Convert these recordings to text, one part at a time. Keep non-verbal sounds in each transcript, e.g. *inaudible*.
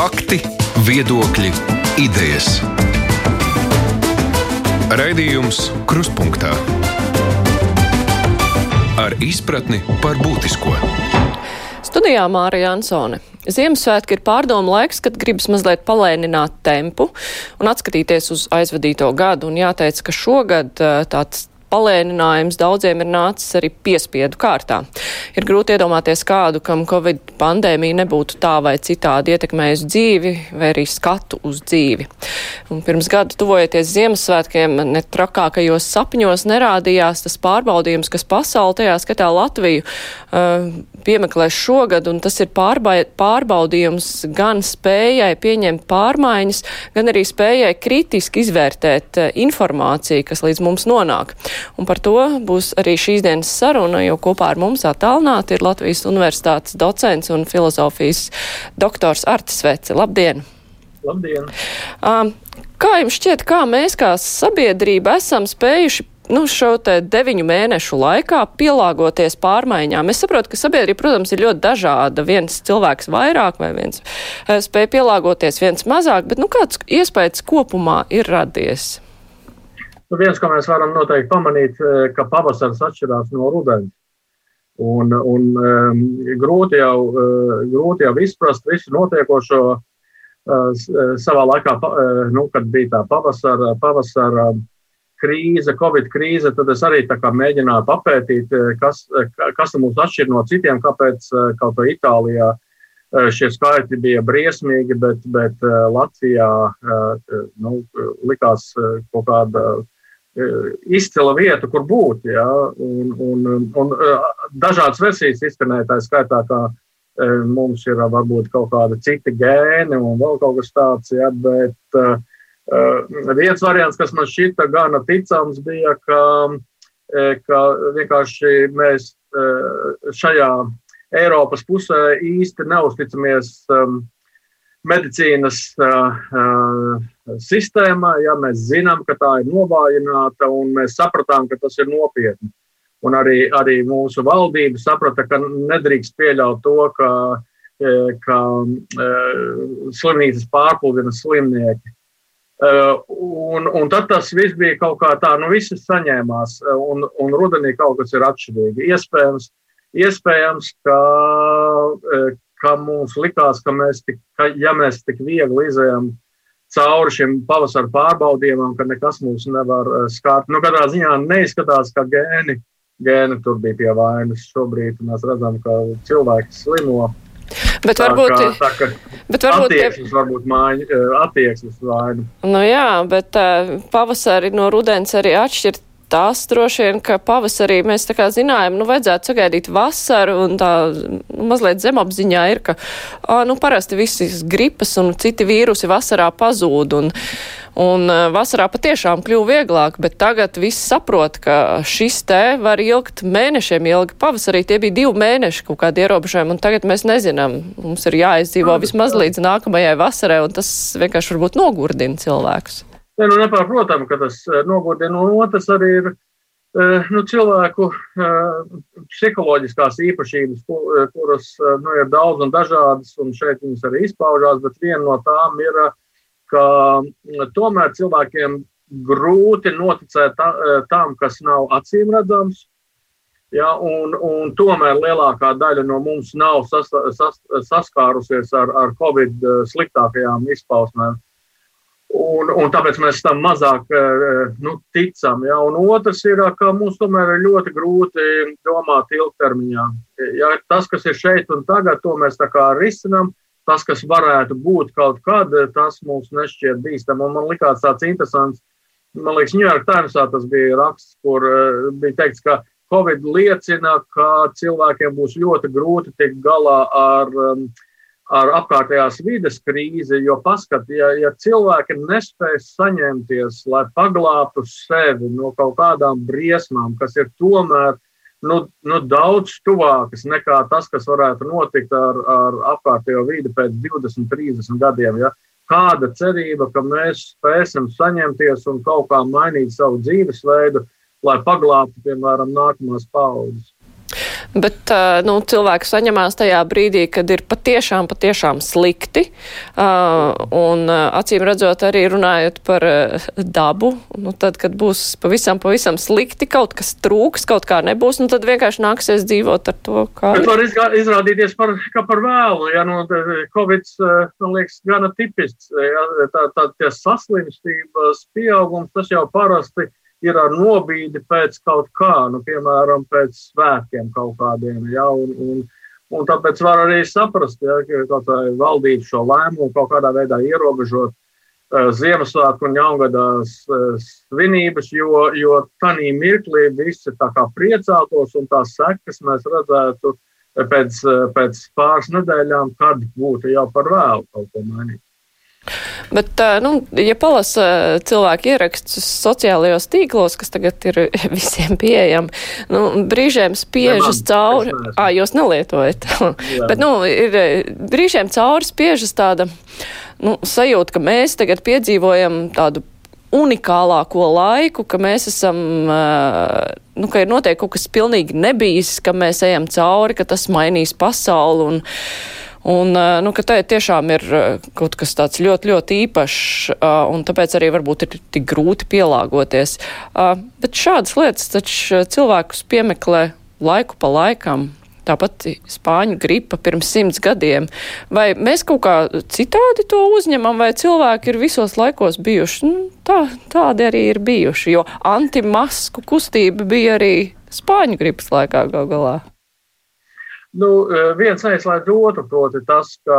Fakti, viedokļi, idejas. Raidījums Kruspunkta ar izpratni par būtisko. Studijā Mārija Ansone. Ziemassvētki ir pārdomu laiks, kad gribas mazliet palēnināt tempu un atskatīties uz aizvadīto gadu. Un jāteic, ka šogad eh, tāds palēninājums daudziem ir nācis arī piespiedu kārtā. Ir grūti iedomāties kādu, kam Covid pandēmija nebūtu tā vai citādi ietekmējusi dzīvi vai arī skatu uz dzīvi. Un pirms gada tuvojoties Ziemassvētkiem, ne trakākajos sapņos nerādījās tas pārbaudījums, kas pasauli tajā skatā Latviju uh, piemeklēs šogad, un tas ir pārbaudījums gan spējai pieņemt pārmaiņas, gan arī spējai kritiski izvērtēt uh, informāciju, kas līdz mums nonāk. Un par to būs arī šīs dienas saruna, jo kopā ar mums attālināti ir Latvijas Universitātes docents un filozofijas doktors Artis Veci. Labdien! Labdien! Um, kā jums šķiet, kā mēs kā sabiedrība esam spējuši nu, šo deviņu mēnešu laikā pielāgoties pārmaiņām. Es saprotu, ka sabiedrība, protams, ir ļoti dažāda. Viens cilvēks vairāk vai viens spēj pielāgoties, viens mazāk, bet nu, kāds iespējas kopumā ir radies? Nu, viens, ko mēs varam noteikti pamanīt, eh, ka pavasaris atšķirās no rudens. Un, un um, grūti, jau, uh, grūti jau izprast visu notiekošo uh, savā laikā, uh, nu, kad bija tā pavasara, pavasara krīze, covid krīze, tad es arī mēģināju papētīt, kas, kas mums atšķir no citiem, kāpēc kaut kā Itālijā šie skaitļi bija briesmīgi, bet, bet Latvijā nu, likās kaut kāda izcila vieta, kur būt. Ja? Un, un, un e, dažādas versijas izskanēja tā skaitā, ka e, mums ir varbūt kaut kāda cita gēni un vēl kaut kas tāds. Ja? Bet viens variants, kas man šķita gana ticams, bija, ka, ka vienkārši mēs šajā Eiropas pusē īsti neusticamies. Um, medicīnas uh, uh, sistēmā, ja mēs zinām, ka tā ir novājināta un mēs sapratām, ka tas ir nopietni. Un arī, arī mūsu valdība saprata, ka nedrīkst pieļaut to, ka, ka slimnīcas pārpludina slimnieki. Un, un tad tas viss bija kaut kā tā, nu visi saņēmās, un, un rudenī kaut kas ir atšķirīgi. Iespējams, iespējams ka, ka mums likās, ka mēs tik, ka, ja mēs tik viegli izējām cauri šiem pavasara pārbaudījumam, ka nekas mūs nevar uh, skart. Nu, katrā ziņā neizskatās, ka gēni, gēni tur bija pie vainas. Šobrīd mēs redzam, ka cilvēki slimo. Bet varbūt, tā, kā, tā, ka bet varbūt attieksmes, varbūt māja, uh, attieksmes vaina. Nu jā, bet uh, pavasari no rudens arī atšķirt tas droši vien, ka pavasarī mēs tā kā zinājām, nu, vajadzētu sagaidīt vasaru, un tā nu, mazliet zemapziņā ir, ka, ā, nu, parasti visas gripas un citi vīrusi vasarā pazūd, un, un vasarā patiešām kļuva vieglāk, bet tagad viss saprot, ka šis te var ilgt mēnešiem ilgi. Pavasarī tie bija divi mēneši kaut kādi ierobežojumi, un tagad mēs nezinām. Mums ir jāizdzīvo vismaz līdz nākamajai vasarai, un tas vienkārši varbūt nogurdina cilvēkus. Ne, nu, nepārprotam, ka tas eh, nogurdina, un otrs arī ir eh, nu, cilvēku eh, psiholoģiskās īpašības, kuras nu, ir daudz un dažādas, un šeit viņas arī izpaužās, bet viena no tām ir, ka tomēr cilvēkiem grūti noticēt tam, kas nav acīm redzams. Ja, un, un tomēr lielākā daļa no mums nav sas, sas, saskārusies ar, ar Covid sliktākajām izpausmēm. Un, un tāpēc mēs tam mazāk eh, nu, ticam. Ja? Un otrs ir, ka mums tomēr ir ļoti grūti domāt ilgtermiņā. Ja tas, kas ir šeit un tagad, to mēs tā kā risinām. Tas, kas varētu būt kaut kad, tas mums nešķiet bīstami. Man likās tāds interesants. Man liekas, York Timesā tas bija raksts, kur bija teikts, ka Covid liecina, ka cilvēkiem būs ļoti grūti tikt galā ar um, ar apkārtējās vides krīzi, jo paskat, ja, ja cilvēki nespēj saņemties, lai paglābtu sevi no kaut kādām briesmām, kas ir tomēr nu, nu, daudz tuvākas nekā tas, kas varētu notikt ar, ar apkārtējo vidi pēc 20, 30 gadiem. Ja? Kāda cerība, ka mēs spēsim saņemties un kaut kā mainīt savu dzīvesveidu, lai paglābtu, piemēram, nākamās paudzes? Bet nu, cilvēki saņemās tajā brīdī, kad ir patiešām, patiešām slikti. Un acīm redzot, arī runājot par dabu, nu, tad, kad būs pavisam, pavisam slikti, kaut kas trūks, kaut kā nebūs, nu, tad vienkārši nāksies dzīvot ar to, kā. Bet var izrādīties par, kā par vēlu, ja nu, Covid, man liekas, gana tipisks. Ja, tā, tā, tie saslimstības pieaugums, tas jau parasti ir ar nobīdi pēc kaut kā, nu, piemēram, pēc svētkiem kaut kādiem. Ja, un, un, un tāpēc var arī saprast, ja, ka valdība šo lēmumu kaut kādā veidā ierobežot uh, Ziemassvētku un jaungada uh, svinības, jo, jo tanī mirklī visi tā kā priecātos un tās sekas mēs redzētu pēc, pēc pāris nedēļām, kad būtu jau par vēlu kaut ko mainīt. Bet, nu, ja palasa cilvēku ierakstus sociālajos tīklos, kas tagad ir *laughs* visiem pieejami, nu, brīžiem spiežas cauri. Ā, jūs nelietojat. *laughs* Bet, nu, ir brīžiem cauri spiežas tāda, nu, sajūta, ka mēs tagad piedzīvojam tādu unikālāko laiku, ka mēs esam, nu, ka ir noteikti kaut kas pilnīgi nebijis, ka mēs ejam cauri, ka tas mainīs pasauli un, Un, nu, ka tai tiešām ir kaut kas tāds ļoti, ļoti īpašs, un tāpēc arī varbūt ir tik grūti pielāgoties. Bet šādas lietas taču cilvēkus piemeklē laiku pa laikam. Tāpat spāņu gripa pirms simts gadiem. Vai mēs kaut kā citādi to uzņemam, vai cilvēki ir visos laikos bijuši? Nu, tā, tādi arī ir bijuši, jo antimasku kustība bija arī spāņu gripas laikā gal galā. Nu, eh, viens neizslēdz otru, proti, tas, ka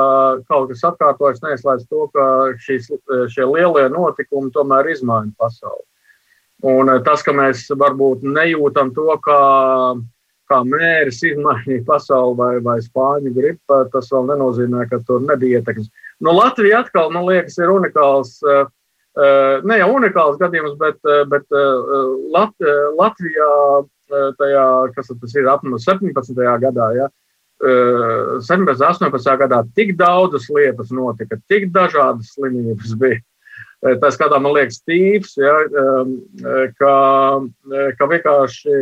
kaut kas atkārtojas, neizslēdz to, ka šīs, eh, šie lielie notikumi tomēr izmaina pasauli. Un eh, tas, ka mēs varbūt nejūtam to, kā, kā mēris izmainīja pasauli vai, vai spāņu gripa, tas vēl nenozīmē, ka tur nebija ietekmes. Nu, Latvija atkal, man liekas, ir unikāls. Ne jau unikāls gadījums, bet, bet Lat, Latvijā tajā, kas tas ir apmēram 17. gadā, ja, 17. un 18. gadā tik daudzas lietas notika, tik dažādas slimības bija. Tas, kādā man liekas, tīvs, ja, ka, ka vienkārši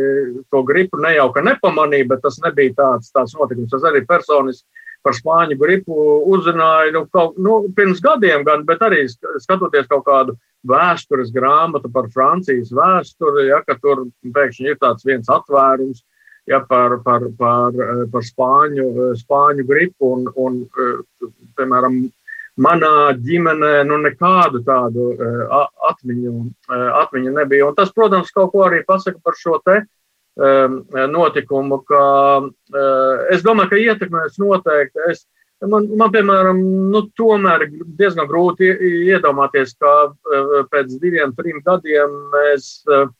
to gripu ne jau ka nepamanīja, bet tas nebija tāds, tāds notikums. Tas arī personiski par spāņu gripu uzzināju nu, kaut, nu, pirms gadiem, gan, bet arī skatoties kaut kādu vēstures grāmatu par Francijas vēsturi, ja, tur pēkšņi ir tāds viens atvērums ja, par, par, par, par spāņu, spāņu gripu. Un, un, piemēram, manā ģimenē nu, nekādu tādu atmiņu, atmiņu nebija. Un tas, protams, kaut ko arī pasaka par šo te notikumu, ka es domāju, ka ietekmēs noteikti. Es, Man, man, piemēram, nu, tomēr diezgan grūti iedomāties, ka pēc diviem, trim gadiem mēs uh,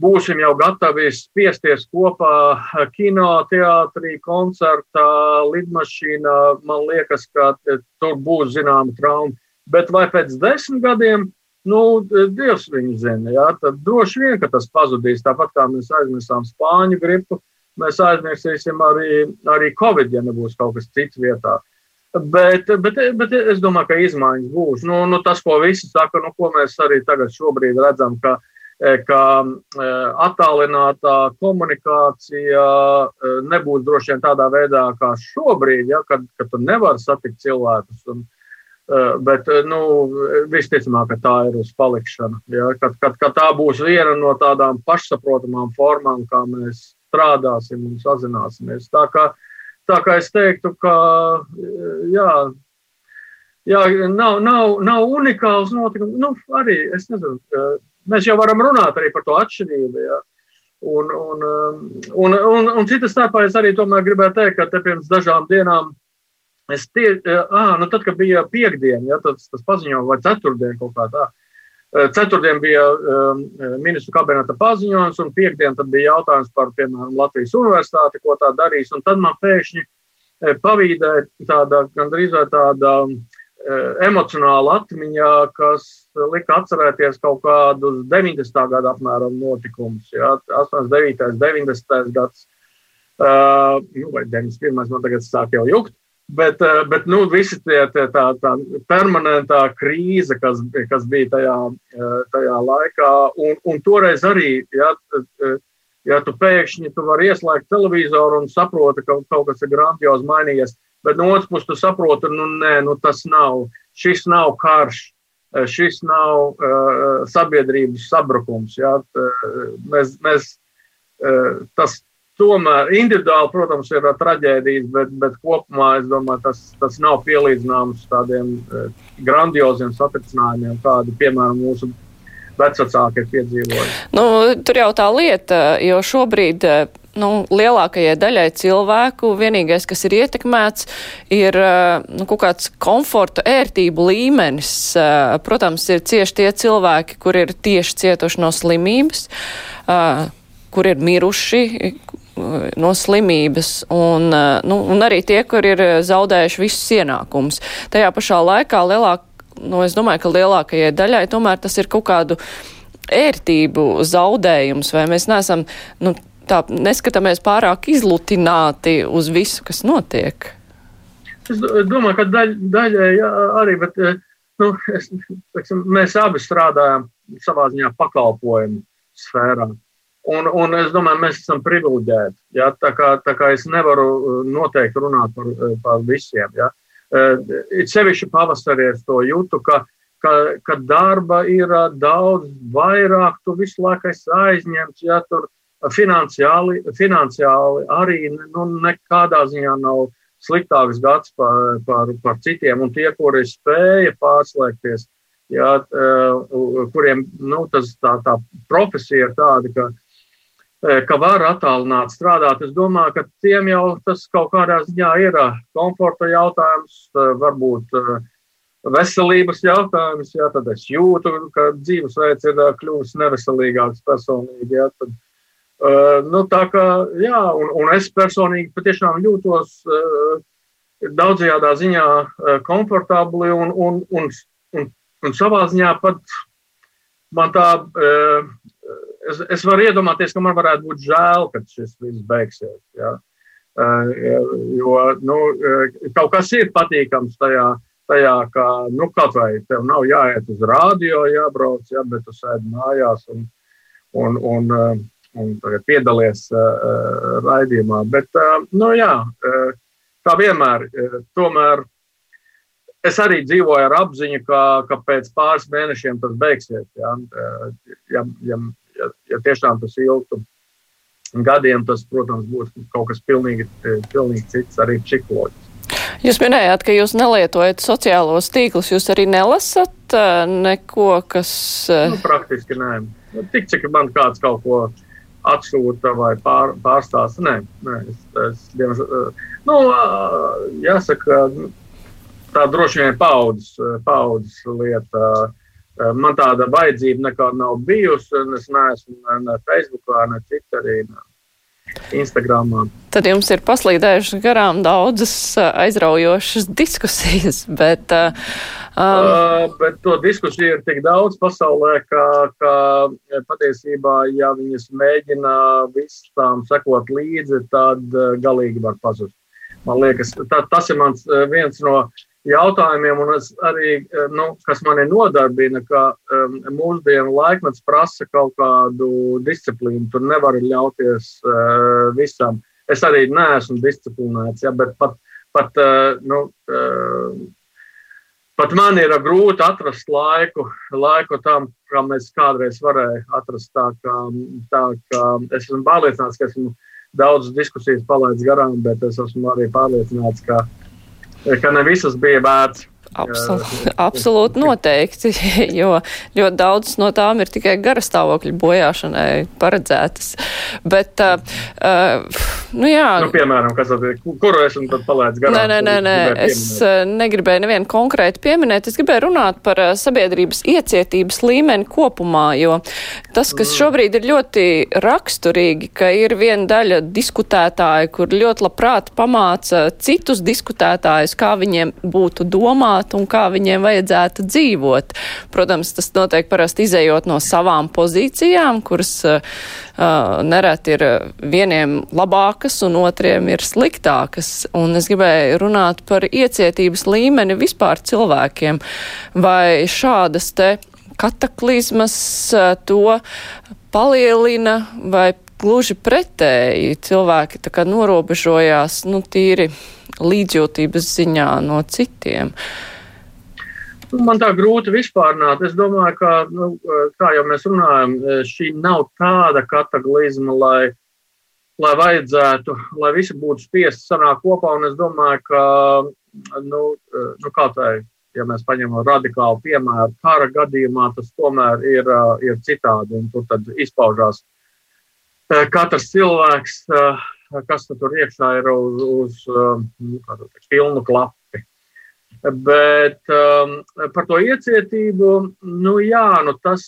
būsim jau gatavi spiesties kopā kino, teātrī, koncertā, lidmašīnā. Man liekas, ka tur būs zināma trauma. Bet vai pēc desmit gadiem, nu, Dievs viņu zina, jā, tad droši vien, ka tas pazudīs. Tāpat kā mēs aizmirsām spāņu gripu, mēs aizmirsīsim arī, arī Covid, ja nebūs kaut kas cits vietā. Bet, bet, bet es domāju, ka izmaiņas būs. Nu, nu, tas, ko visi saka, nu, ko mēs arī tagad redzam, ka E, ka e, attālinātā komunikācija e, nebūs droši vien tādā veidā kā šobrīd, ja, kad, kad tu nevari satikt cilvēkus. Un, bet nu, visticamāk, ka tā ir uz palikšanu. Ja, kad, kad, kad tā būs viena no tādām pašsaprotamām formām, kā mēs strādāsim un sazināsimies. Tā kā, tā kā es teiktu, ka jā, jā, nav, nav, nav unikāls notikums. Nu, arī es nezinu mēs jau varam runāt par to atšķirību. Ja. Un, un, un, un, un citas starpā es arī gribēju teikt, ka pirms dažām dienām es tie, à, nu tad, kad bija piekdiena, ja, tas, tas paziņojums, vai ceturtdiena kaut kā tā. Ceturtdien bija um, ministru kabineta paziņojums, un piekdien bija jautājums par, piemēram, Latvijas universitāti, ko tā darīs. Un tad man pēkšņi pavīdēja tāda, gandrīz vai tāda Eh, emocionāla atmiņa, kas lika atcerēties kaut kādus 90. gada apmēram notikumus. Ja, 89. 90. gads, uh, nu, vai 91. man tagad sāk jau jukt. Bet, uh, bet nu, visi tie, tie tā, tā permanentā krīze, kas, kas bija tajā, uh, tajā laikā, un, un toreiz arī ja, Ja tu pēkšņi tu vari ieslēgt televizoru un saproti, ka kaut kas ir grandiozi mainījies, bet no otras puses tu saproti, nu nē, nu tas nav, šis nav karš, šis nav uh, sabiedrības sabrukums. Ja? Mēs, mēs, uh, tas tomēr individuāli, protams, ir traģēdijas, bet, bet kopumā es domāju, tas, tas nav pielīdzināms tādiem uh, grandioziem satricinājumiem, kādi, piemēram, mūsu vecāki ir piedzīvojuši. Nu, tur jau tā lieta, jo šobrīd. Nu, lielākajai daļai cilvēku vienīgais, kas ir ietekmēts, ir nu, kaut kāds komforta, ērtību līmenis. Protams, ir cieši tie cilvēki, kur ir tieši cietuši no slimības, kur ir miruši, no slimības, un, nu, un arī tie, kur ir zaudējuši visus ienākumus. Tajā pašā laikā lielākā nu, es domāju, ka lielākajai daļai tomēr tas ir kaut kādu ērtību zaudējums, vai mēs neesam, nu, tā neskatāmies pārāk izlutināti uz visu, kas notiek. Es domāju, ka daļ, daļai jā, arī, bet nu, es, teiksim, mēs abi strādājam savā ziņā pakalpojumu sfērā. Un, un es domāju, mēs esam privileģēti. Ja? Tā, kā, tā kā es nevaru noteikti runāt par, par visiem. Ja? Uh, it sevišķi pavasarī es to jūtu, ka, ka, ka darba ir daudz vairāk, tu visu laiku esi aizņemts, ja tur finansiāli, finansiāli arī nu, nekādā ziņā nav sliktāks gads par, par, par citiem, un tie, kuri spēja pārslēgties, ja, kuriem nu, tas, tā, tā profesija ir tāda, ka ka var attālināt strādāt. Es domāju, ka tiem jau tas kaut kādā ziņā ir e, komforta jautājums, e, varbūt veselības jautājums. Jā, tad es jūtu, ka dzīvesveids ir kļuvis neveselīgāks personīgi. Jā, tad, nu, tā kā, jā, un, un es personīgi patiešām jūtos daudzajādā ziņā komfortabli un, un, un, un, un savā ziņā pat man tā es, es varu iedomāties, ka man varētu būt žēl, kad šis viss beigsies. Ja? Jo nu, kaut kas ir patīkams tajā, tajā ka nu, kaut vai tev nav jāiet uz rādio, jābrauc, ja, bet tu sēdi mājās un, un, un, un piedalies raidījumā. Bet, nu, jā, kā vienmēr, tomēr es arī dzīvoju ar apziņu, ka, ka pēc pāris mēnešiem tas beigsies. Ja, ja, ja, ja, ja tiešām tas ilgtu gadiem, tas, protams, būs kaut kas pilnīgi, pilnīgi cits, arī psiholoģisks. Jūs minējāt, ka jūs nelietojat sociālos tīklus, jūs arī nelasat neko, kas. Nu, praktiski nē. Nu, tik cik man kāds kaut ko atsūta vai pār, pārstāsta, nē, nē es, es, uh, nu, jāsaka, tā droši vien paudzes, paudzes lieta. Uh, man tāda vajadzība nekāda nav bijusi. Es neesmu ne Facebookā, ne Twitterī, ne Instagramā. Tad jums ir paslīdējušas garām daudzas eh, aizraujošas diskusijas, *laughs* bet. Uh, um... uh, bet to diskusiju ir tik daudz pasaulē, ka, ka patiesībā, ja viņas mēģina visām sekot līdzi, tad galīgi var pazust. Man liekas, tā, tas ir mans viens no jautājumiem, un arī, eh, nu, kas mani nodarbina, ka um, mūsdienu laikmets prasa kaut kādu disciplīnu. Tur nevar ļauties uh, visam. Es arī neesmu disciplinēts, ja, bet pat, pat, uh, nu, uh, pat man ir grūti atrast laiku, laiku tam, kā mēs kādreiz varējām atrast. Tā, kā, tā, kā es esmu pārliecināts, ka esmu daudz diskusijas palaidis garām, bet es esmu arī pārliecināts, ka ka ne visas bija vērts. Absolūti, *laughs* absolūti noteikti, *laughs* jo ļoti daudz no tām ir tikai garastāvokļa bojāšanai paredzētas. Bet, uh, uh, nu jā. Nu, piemēram, kas tad ir, kuru esmu tad palaidis garām? Nē, nē, nē, nē. es uh, negribēju nevienu konkrēti pieminēt, es gribēju runāt par uh, sabiedrības iecietības līmeni kopumā, jo tas, kas mm. šobrīd ir ļoti raksturīgi, ka ir viena daļa diskutētāji, kur ļoti labprāt pamāca citus diskutētājus, kā viņiem būtu domāt, domāt un kā viņiem vajadzētu dzīvot. Protams, tas notiek parasti izējot no savām pozīcijām, kuras uh, nereti ir vieniem labākas un otriem ir sliktākas. Un es gribēju runāt par iecietības līmeni vispār cilvēkiem. Vai šādas te kataklizmas to palielina vai gluži pretēji. Cilvēki tā kā norobežojās, nu, tīri līdzjūtības ziņā no citiem. Nu, man tā grūti vispārnāt. Es domāju, ka, nu, kā jau mēs runājam, šī nav tāda kataklizma, lai, lai vajadzētu, lai visi būtu spiesti sanākt kopā. Un es domāju, ka, nu, nu kā tā ir, ja mēs paņemam radikālu piemēru, kara gadījumā tas tomēr ir, ir citādi. Un tur izpaužās katrs cilvēks, kas tur iekšā ir uz, uz nu, pilnu klapu. Bet um, par to iecietību, nu jā, nu tas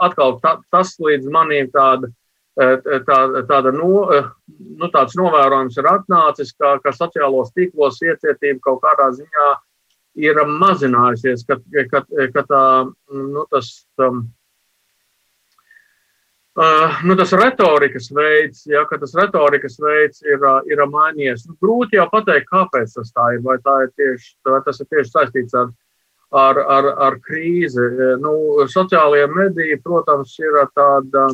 atkal tā, tas līdz manīm tāda, tā, tāda no, nu, tāds novērojums ir atnācis, ka, ka sociālos tīklos iecietība kaut kādā ziņā ir mazinājusies, ka, ka, ka tā, nu, tas. Um, Uh, nu, tas retorikas veids, ja, tas retorikas veids ir, ir mainījies. Nu, grūti jau pateikt, kāpēc tas tā ir. Vai, tā ir tieši, vai tas ir tieši saistīts ar, ar, ar, ar krīzi. Nu, sociālajie mediji, protams, ir tāda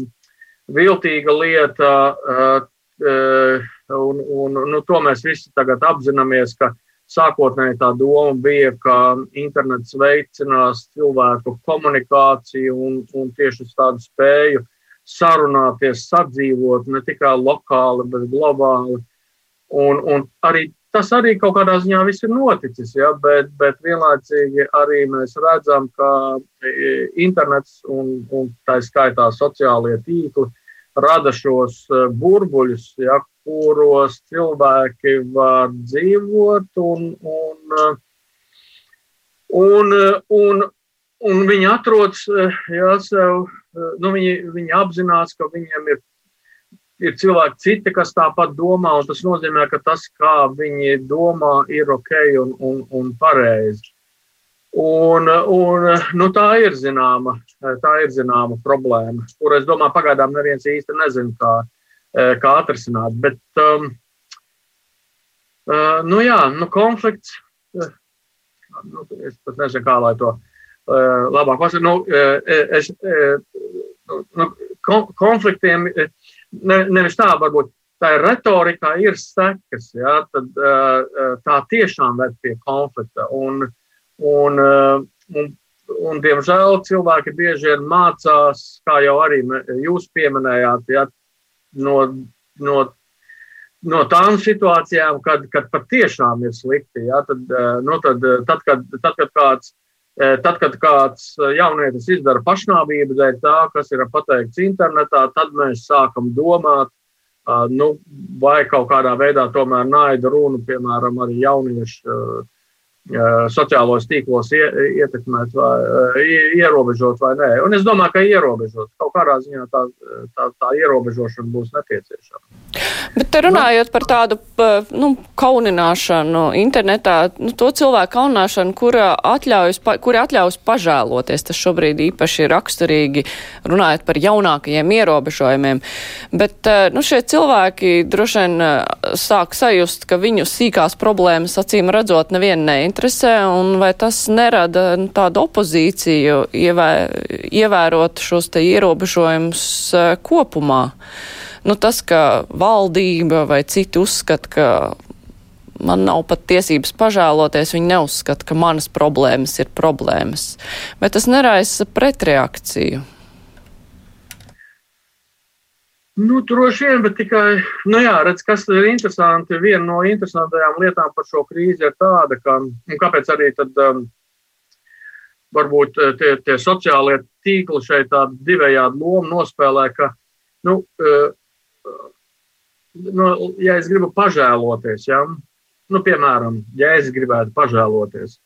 viltīga lieta, uh, un, un nu, to mēs visi tagad apzināmies, sākotnēji tā doma bija, ka internets veicinās cilvēku komunikāciju un, un tieši tādu spēju sarunāties, sadzīvot ne tikai lokāli, bet globāli. Un, un arī, tas arī kaut kādā ziņā viss ir noticis, ja, bet, bet vienlaicīgi arī mēs redzam, ka e, internets un, un tā skaitā sociālie tīkli rada šos e, burbuļus, ja, kuros cilvēki var dzīvot un, un, un, un, un viņi atrodas jā, sev Eh, nu, viņi, viņi apzinās, ka viņiem ir, ir cilvēki citi, kas tāpat domā, un tas nozīmē, ka tas, kā viņi domā, ir ok un, un, un pareizi. Un, un, nu, tā ir zināma, tā ir zināma problēma, kur es domāju, pagaidām neviens īsti nezina, kā, eh, kā atrisināt. Bet, um, nu jā, nu, konflikts, nu, es pat nezinu, kā lai to uh, labāk pasakot. Nu, uh, es, uh, nu, konfliktiem, ne, nevis tā, varbūt tā ir retorika, ir sekas, ja, tad tā tiešām ved pie konflikta. Un, un, un, un, diemžēl cilvēki bieži vien mācās, kā jau arī jūs pieminējāt, ja, no, no, no tām situācijām, kad, kad patiešām ir slikti. Ja, tad, nu, tad, tad, kad, tad, kad kāds Tad, kad kāds jaunietis izdara pašnāvību dēļ tā, kas ir pateikts internetā, tad mēs sākam domāt, nu, vai kaut kādā veidā tomēr naida runu, piemēram, arī jauniešu sociālos tīklos ietekmēt vai ierobežot vai nē. Un es domāju, ka ierobežot. Kaut kādā ziņā tā, tā, tā ierobežošana būs nepieciešama. Bet runājot par tādu nu, kaunināšanu internetā, nu, to cilvēku kaunināšanu, kura atļaujas, kuri atļaujas pažēloties, tas šobrīd īpaši raksturīgi runājot par jaunākajiem ierobežojumiem. Bet nu, šie cilvēki droši vien sāk sajust, ka viņu sīkās problēmas acīm redzot nevienu neinteresē, un vai tas nerada nu, tādu opozīciju ievē, ievērot šos te ierobežojumus kopumā nu, tas, ka valdība vai citi uzskata, ka man nav pat tiesības pažēloties, viņi neuzskata, ka manas problēmas ir problēmas. Bet tas neraisa pretreakciju. Nu, droši vien, bet tikai, nu jā, redz, kas ir interesanti. Viena no interesantajām lietām par šo krīzi ir tāda, ka, un kāpēc arī tad, um, varbūt eh, tie, tie sociālie tīkli šeit tādu divējādu lomu nospēlē, ka, nu, uh, nu, ja es gribu pažēloties, ja, nu, piemēram, ja es gribētu pažēloties,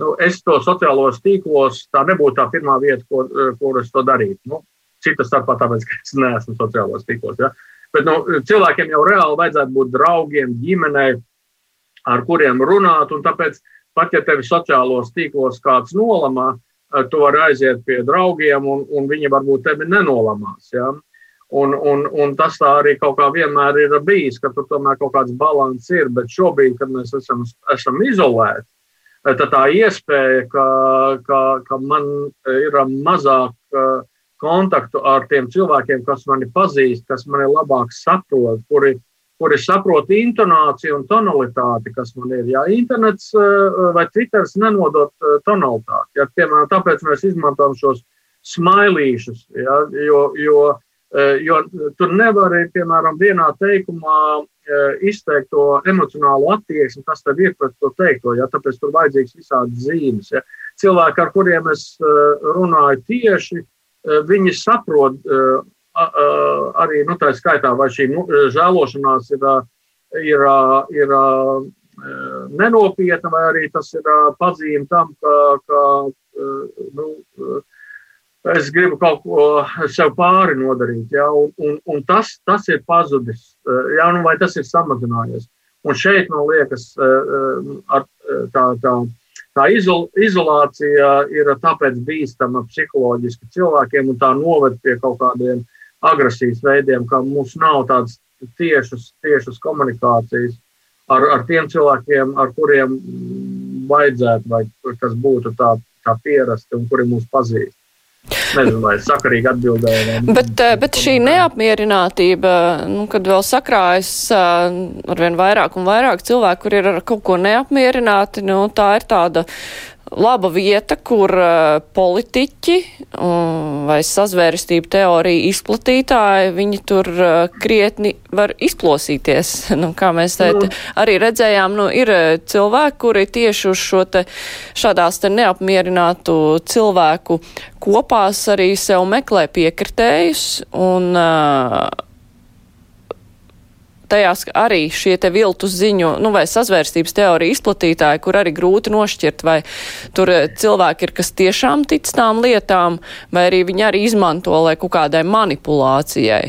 nu, es to sociālos tīklos, tā nebūtu tā pirmā vieta, ko, kur es to darītu. Nu, cita starpā tāpēc, ka es neesmu sociālos tīklos. Ja. Bet nu, cilvēkiem jau reāli vajadzētu būt draugiem, ģimenei, ar kuriem runāt. Tāpēc, pat ja tevi sociālos tīklos kāds nolamā, tu vari aiziet pie draugiem, un, un viņi varbūt tevi nenolamās. Ja. Un, un, un tas tā arī kaut kā vienmēr ir bijis, ka tur tomēr kaut kāds līdzsvars ir. Bet šobrīd, kad mēs esam, esam izolēti, tad tā iespēja, ka, ka, ka man ir mazāk kontaktu ar tiem cilvēkiem, kas mani pazīst, kas mani labāk saprot, kuri, kuri saprot intonāciju un tonalitāti, kas man ir. Ja internets vai Twitters nenodot tonalitāti, ja, piemēram, tāpēc mēs izmantojam šos smailīšus, ja, jo, jo, jo tur nevar, piemēram, vienā teikumā izteikt to emocionālo attieksmi, kas tad ir pret to teikto. Ja? Tāpēc tur vajadzīgs visādi zīmes. Ja? Cilvēki, ar kuriem es runāju tieši, viņi saprot arī nu, tā skaitā, vai šī nu, žēlošanās ir, ir, ir nenopietna, vai arī tas ir pazīme tam, ka, ka nu, es gribu kaut ko sev pāri nodarīt, ja, un, un, un tas, tas ir pazudis, ja, nu, vai tas ir samazinājies. Un šeit man liekas, ar, tā, tā, tā izol, izolācija ir tāpēc bīstama psiholoģiski cilvēkiem, un tā noved pie kaut kādiem agresijas veidiem, ka mums nav tādas tiešas, tiešas komunikācijas ar, ar tiem cilvēkiem, ar kuriem vajadzētu, vai kas būtu tā, tā pierasti un kuri mūs pazīst. Nezinu, vai sakarīgi atbildēju. Bet, eh, bet šī neapmierinātība, nu, kad vēl sakrājas eh, arvien vairāk un vairāk cilvēku, kur ir ar kaut ko neapmierināti, nu, tā ir tāda laba vieta, kur uh, politiķi um, vai sazvērestību teoriju izplatītāji, viņi tur uh, krietni var izplosīties. *laughs* Nu, kā mēs tēt, nu. arī redzējām, nu, ir cilvēki, kuri tieši uz šo te šādās te neapmierinātu cilvēku kopās arī sev meklē piekritējus un uh, tajās arī šie te viltus ziņu, nu, vai sazvērstības teorija izplatītāji, kur arī grūti nošķirt, vai tur eh, cilvēki ir, kas tiešām tic tām lietām, vai arī viņi arī izmanto, lai kaut kādai manipulācijai.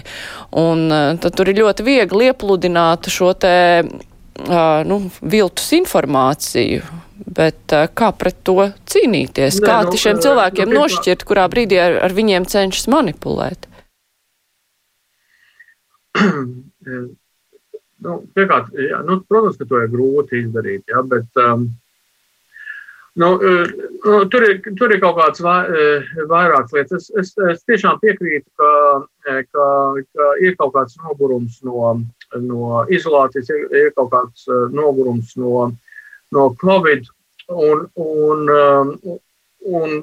Un eh, tad tur ir ļoti viegli iepludināt šo te, nu, viltus informāciju. Bet kā pret to cīnīties? Nē, kā nu, šiem cilvēkiem nu, nošķirt, kurā brīdī ar, ar viņiem cenšas manipulēt? *clears throat* Nu, pirmkārt, jā, nu, protams, ka to ir grūti izdarīt, jā, bet um, nu, uh, nu, tur, ir, tur ir kaut kāds vai, uh, vairākas lietas. Es, es, es tiešām piekrītu, ka, uh, ka, ka ir kaut kāds nogurums no, no izolācijas, ir, ir kaut kāds nogurums no, no Covid. Un, un, um, un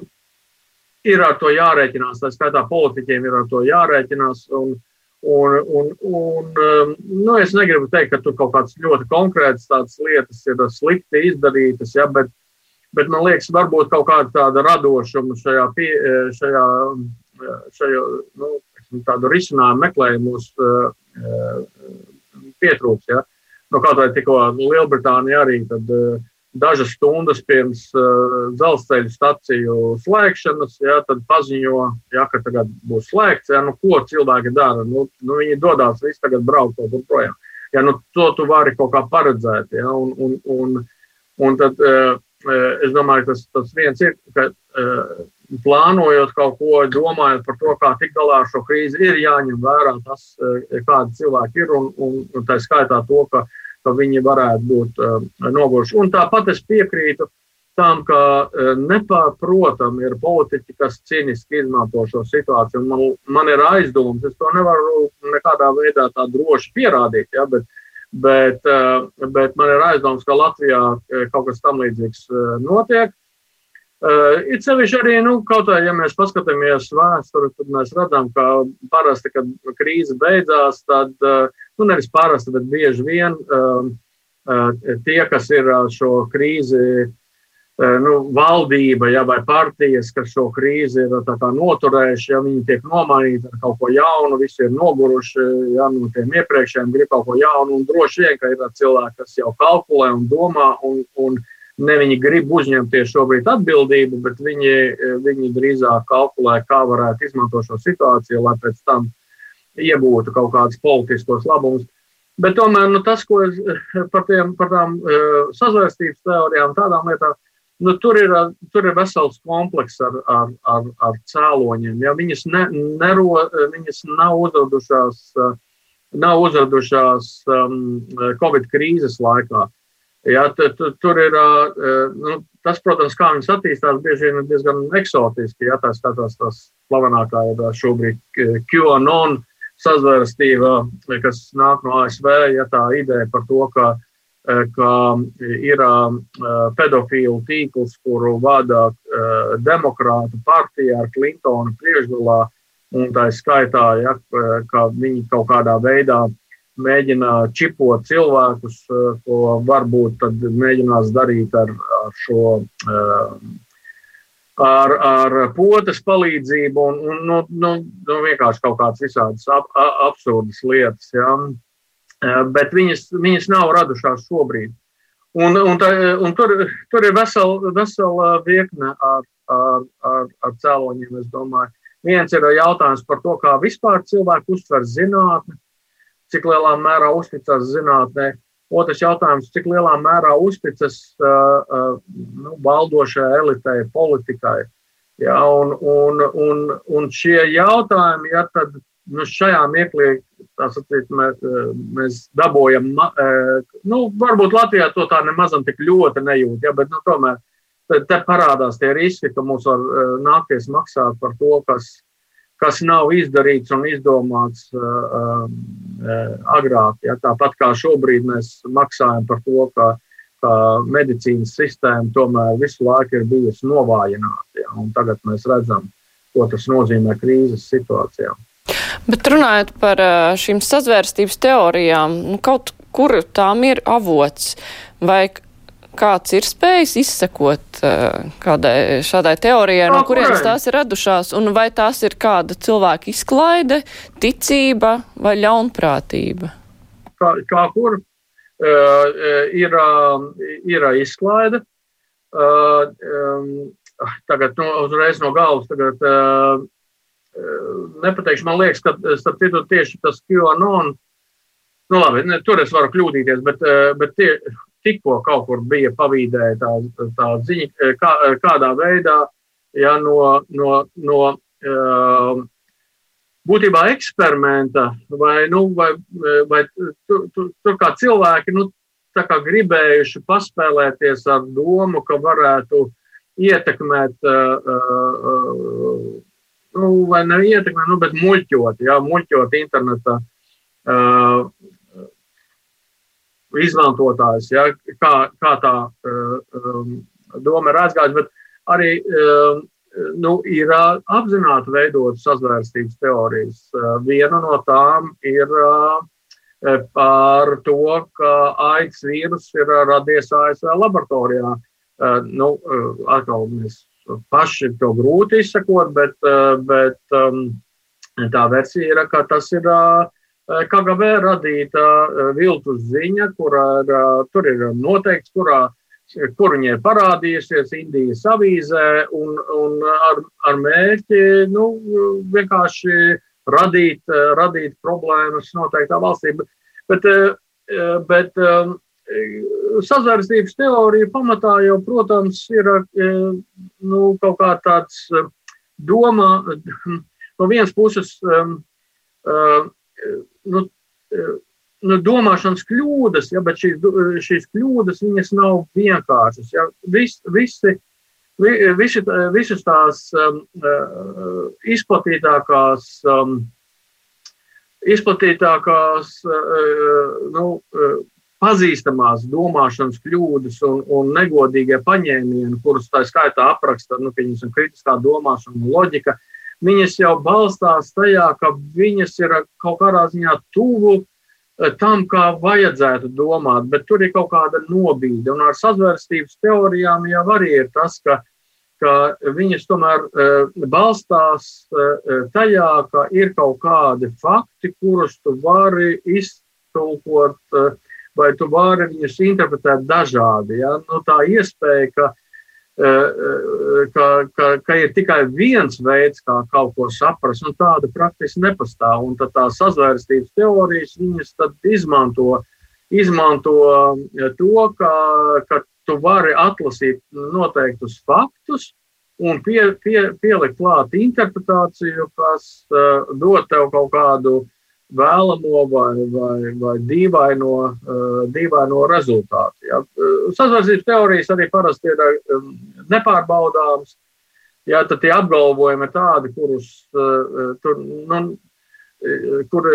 ir ar to jārēķinās. Tā skaitā politiķiem ir ar to jārēķinās. Un, Un, un, un, um, nu, es negribu teikt, ka tur kaut kādas ļoti konkrētas lietas ir slikti izdarītas, ja, bet, bet man liekas, varbūt kaut kāda tāda radošuma šajā, pie, šajā, šajā nu, tādu risinājumu meklējumus uh, uh, pietrūks. Ja. Nu, kaut vai tikko Lielbritānija arī tad, uh, dažas stundas pirms uh, dzelzceļa staciju slēgšanas, ja, tad paziņo, ja, ka tagad būs slēgts. Ja, nu, ko cilvēki dara? Nu, nu, viņi dodas visi tagad braukt kaut kur projām. Ja, nu, to tu vari kaut kā paredzēt. Ja, un, un, un, un tad uh, es domāju, tas, tas viens ir, ka uh, plānojot kaut ko, domājot par to, kā tikt galā ar šo krīzi, ir jāņem vērā tas, kādi cilvēki ir un, un, un tā skaitā to, ka ka viņi varētu būt uh, noguruši. Un tāpat es piekrītu tam, ka uh, nepārprotam ir politiķi, kas cīniski izmanto šo situāciju. Man, man ir aizdoms, es to nevaru nekādā veidā tā droši pierādīt, ja, bet, bet, uh, bet man ir aizdoms, ka Latvijā kaut kas tam līdzīgs notiek. It sevišķi arī, nu, kaut kā, ja mēs paskatāmies vēsturi, tad mēs redzam, ka parasti, kad krīze beidzās, tad, uh, nu, nevis parasti, bet bieži vien uh, uh, tie, kas ir šo krīzi, uh, nu, valdība, ja, vai partijas, kas šo krīzi ir kā, noturējuši, ja viņi tiek nomainīti ar kaut ko jaunu, visi ir noguruši, ja, no tiem iepriekšējiem grib kaut ko jaunu, un droši vien, ka ir cilvēki, kas jau kalkulē un domā, un, un, ne viņi grib uzņemties šobrīd atbildību, bet viņi, viņi drīzāk kalkulē, kā varētu izmantot šo situāciju, lai pēc tam iegūtu kaut kādus politiskos labumus. Bet tomēr nu, tas, ko es par, tiem, par tām uh, sazvērstības teorijām, tādām lietām, nu, tur, ir, tur ir vesels komplekss ar, ar, ar, ar cēloņiem. Ja? Viņas, ne, nero, viņas nav uzradušās, uh, nav uzradušās um, Covid krīzes laikā. Jā, tu, tu, tur ir, nu, tas, protams, kā viņas attīstās, bieži vien ir diezgan eksotiski. Jā, tā skatās tās slavenākā ir šobrīd QAnon sazvērstība, kas nāk no ASV, ja tā ideja par to, ka, ka ir pedofīlu tīkls, kuru vada demokrātu partija ar Clintonu priekšgalā, un tā skaitā, ja, ka viņi kaut kādā veidā mēģina čipot cilvēkus, ko varbūt mēģinās darīt ar, ar šo. Ar, ar potes palīdzību, un, un nu, nu, nu, vienkārši kaut kādas visādas ab, absurdas lietas. Ja? Eh, bet viņas, viņas nav radušās šobrīd. Un, un, tā, un tur, tur ir vesela vesel virkne ar, ar, ar, ar cēloņiem. Viens ir jautājums par to, kā vispār cilvēki uztver zinātni, cik lielā mērā uzticas zinātnē. Otrs jautājums, cik lielā mērā uzticas nu, valdošajai elitei, politikai. Ja, un, un, un, un šie jautājumi, ja tad nu, šajā mirklī sacīt, mēs, mēs dabūjam, nu, varbūt Latvijā to tā nemazam tik ļoti nejūt, ja, bet nu, tomēr te parādās tie riski, ka mums var nākties maksāt par to, kas kas nav izdarīts un izdomāts uh, uh, agrāk. Ja? Tāpat kā šobrīd mēs maksājam par to, ka, ka medicīnas sistēma tomēr visu laiku ir bijusi novājināta. Ja? Tagad mēs redzam, ko tas nozīmē krīzes situācijā. Bet runājot par šīm sazvērstības teorijām, nu, kaut kur tām ir avots, vai kāds ir spējis izsekot uh, kādai šādai teorijai, no kurienes tās ir radušās, un vai tās ir kāda cilvēka izklaide, ticība vai ļaunprātība? Kā, kā kur uh, ir, ir izklaide? Uh, um, tagad nu, uzreiz no galvas tagad, uh, nepateikšu, man liekas, ka starp citu tieši tas QAnon, nu labi, ne, tur es varu kļūdīties, bet, bet tie, tikko kaut kur bija pavīdēja tā, tā ziņa, eh, kā, eh, kādā veidā ja, no, no, no uh, būtībā eksperimenta vai, nu, vai, vai tur, tur, tur kā cilvēki nu, kā gribējuši paspēlēties ar domu, ka varētu ietekmēt, uh, uh, nu, vai ne ietekmēt, nu, bet muļķot, jā, muļķot interneta uh, izmantotājs, ja, kā, kā tā um, doma ir aizgājusi, bet arī um, nu, ir uh, apzināti veidot sazvērstības teorijas. Uh, viena no tām ir uh, par to, ka AIDS vīrus ir radies ASV laboratorijā. Nu, atkal mēs paši to grūti izsakot, bet, bet um, tā versija ir, ka tas ir uh, Eh, KGB radīta eh, viltus ziņa, kurā eh, tur ir noteikts, kurā, kur viņai parādījusies Indijas avīzē, un, un ar, ar mērķi nu, vienkārši radīt, radīt problēmas noteiktā valstī. Bet, bet sazvērstības teorija pamatā jau, protams, ir nu, kaut kā tāds doma *laughs* no vienas puses nu, nu, domāšanas kļūdas, ja, bet šīs, šīs kļūdas nav vienkāršas. Ja. Vis, visi, visi, visas tās um, izplatītākās, um, izplatītākās uh, nu, uh, pazīstamās domāšanas kļūdas un, un negodīgie paņēmieni, kurus tā skaitā apraksta nu, kritiskā domāšana un loģika, uh, viņas jau balstās tajā, ka viņas ir kaut kādā ziņā tuvu eh, tam, kā vajadzētu domāt, bet tur ir kaut kāda nobīde. Un ar sazvērstības teorijām jau arī ir tas, ka, ka viņas tomēr uh, balstās uh, tajā, ka ir kaut kādi fakti, kurus tu vari iztulkot, vai tu vari viņus interpretēt dažādi. Ja? Nu, tā iespēja, ka ka, ka, ka ir tikai viens veids, kā kaut ko saprast, un tāda praktiski nepastāv. Un tad tā sazvērstības teorijas viņas izmanto, izmanto to, ka, ka tu vari atlasīt noteiktus faktus un pie, pie, pielikt klāt interpretāciju, kas uh, dod tev kaut kādu vēlamo vai, vai, vai dīvaino, uh, dīvaino rezultātu. Ja. Sazvērstības teorijas arī parasti ir um, nepārbaudāmas. Ja, tad tie apgalvojumi ir tādi, kurus uh, tur, nu, kur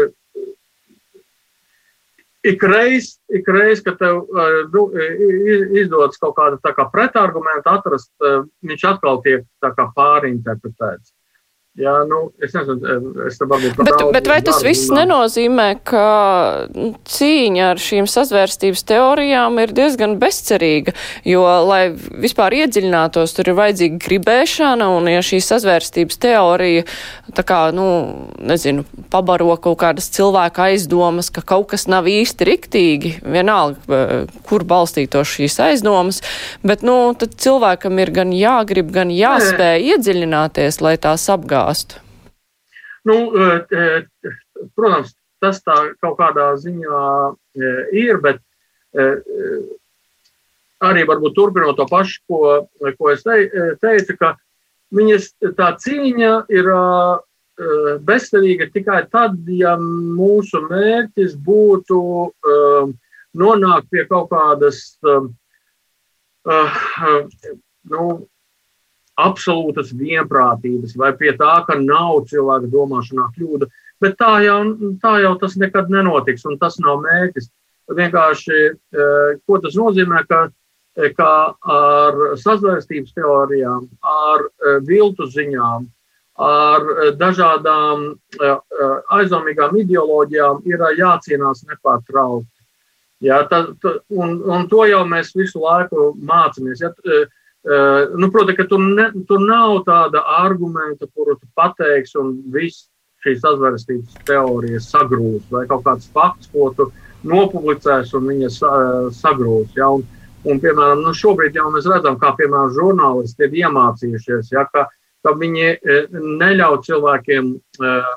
ikreiz, ikreiz kad tev uh, izdodas kaut kāda kā pretargumenta atrast, uh, viņš atkal tiek pārinterpretēts. Jā, nu, es nezinu, es te varbūt bet, bet vai tas viss runāt. nenozīmē, ka cīņa ar šīm sazvērstības teorijām ir diezgan bezcerīga, jo, lai vispār iedziļinātos, tur ir vajadzīga gribēšana, un ja šī sazvērstības teorija, tā kā, nu, nezinu, pabaro kaut kādas cilvēka aizdomas, ka kaut kas nav īsti riktīgi, vienalga, kur balstītos šīs aizdomas, bet, nu, tad cilvēkam ir gan jāgrib, gan jāspēj Nē. iedziļināties, lai tās apgādā stāstu? Nu, e, e, protams, tas tā kaut kādā ziņā e, ir, bet arī varbūt turpinot to pašu, ko, ko es teicu, ka viņas tā cīņa ir bezcerīga tikai tad, ja mūsu mērķis būtu nonākt pie kaut kādas nu, absolūtas vienprātības vai pie tā, ka nav cilvēka domāšanā kļūda. Bet tā jau, tā jau tas nekad nenotiks, un tas nav mērķis. Vienkārši, e, ko tas nozīmē, ka, e, ka ar sazvērstības teorijām, ar e, viltu ziņām, ar dažādām aizdomīgām ideoloģijām ir jācīnās nepārtraukti. Ja, tā, tā, un, un to jau mēs visu laiku mācāmies. Ja, nu, Protams, ka tur, ne, tur nav tāda argumenta, kuru tu pateiksi, un viss šīs azvērstības teorijas sagrūs, vai kaut kāds fakts, ko tu nopublicēs, un viņas uh, sagrūs. Ja? Un, un, piemēram, nu, šobrīd jau mēs redzam, kā piemēram žurnālisti ir iemācījušies, ja? ka, ka viņi neļauj cilvēkiem uh,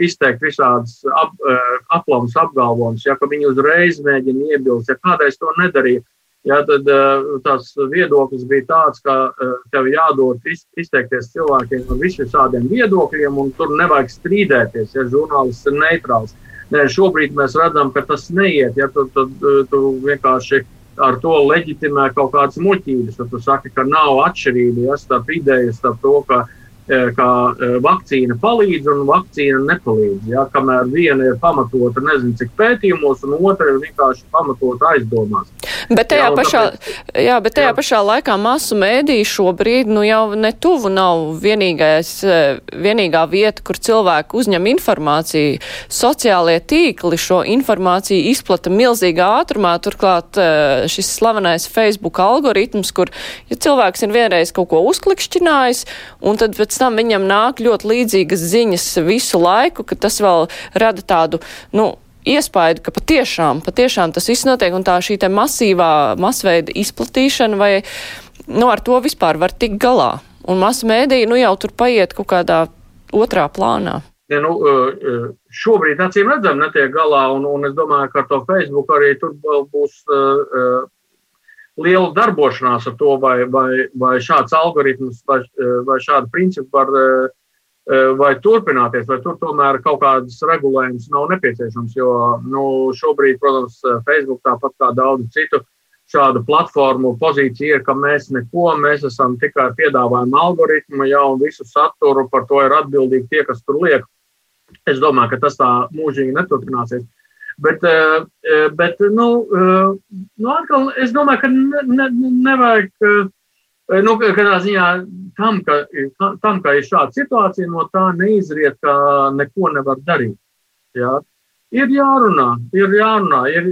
izteikt visādas ap, uh, aplams apgalvojumus, ja? ka viņi uzreiz mēģina iebilst, ja kādreiz to nedarīja Jā, tad eh, tās viedoklis bija tāds, ka eh, tev jādod izteikties cilvēkiem ar visiem viedokļiem, un tur nevajag strīdēties, ja žurnālists ir neitrāls. Nē, šobrīd mēs redzam, ka tas neiet. Ja, tu, tu, tu vienkārši ar to leģitimē kaut kādas muļķības. Tu saki, ka nav atšķirība ja, starp idejas, starp to, ka Eh, ka eh, vakcīna palīdz un vakcīna nepalīdz. Ja, kamēr viena ir pamatota nezinu cik pētījumos, un otra ir vienkārši pamatota aizdomās. Bet tajā, jā, pašā, tāpēc, jā, bet tajā jā. pašā laikā masu mēdī šobrīd nu, jau netuvu nav vienīgais, eh, vienīgā vieta, kur cilvēki uzņem informāciju. Sociālie tīkli šo informāciju izplata milzīgā ātrumā, turklāt šis slavenais Facebook algoritms, kur, ja cilvēks ir vienreiz kaut ko uzklikšķinājis, un tad pēc pēc tam viņam nāk ļoti līdzīgas ziņas visu laiku, ka tas vēl rada tādu, nu, iespēju, ka patiešām, patiešām tas viss notiek un tā šī te masīvā masveida izplatīšana vai, nu, ar to vispār var tikt galā. Un masu mēdīja, nu, jau tur paiet kaut kādā otrā plānā. Ja, nu, šobrīd acīm redzam, netiek galā, un, un es domāju, ka ar to Facebook arī tur būs uh, liela darbošanās ar to, vai, vai, vai šāds algoritms vai, vai šādi principi var eh, vai turpināties, vai tur tomēr kaut kādas regulējumus nav nepieciešams. Jo nu, šobrīd, protams, Facebook tāpat kā daudz citu šādu platformu pozīcija ir, ka mēs neko, mēs esam tikai piedāvājumi algoritmu, ja un visu saturu par to ir atbildīgi tie, kas tur liek. Es domāju, ka tas tā mūžīgi neturpināsies. Bet, eh, eh, bet nu, eh, nu, atkal, es domāju, ka ne, ne, nevajag. Nu, kādā ziņā tam ka, tam, ka ir šāda situācija, no tā neizriet, ka neko nevar darīt. Jā. Ir jārunā, ir jārunā. Ir,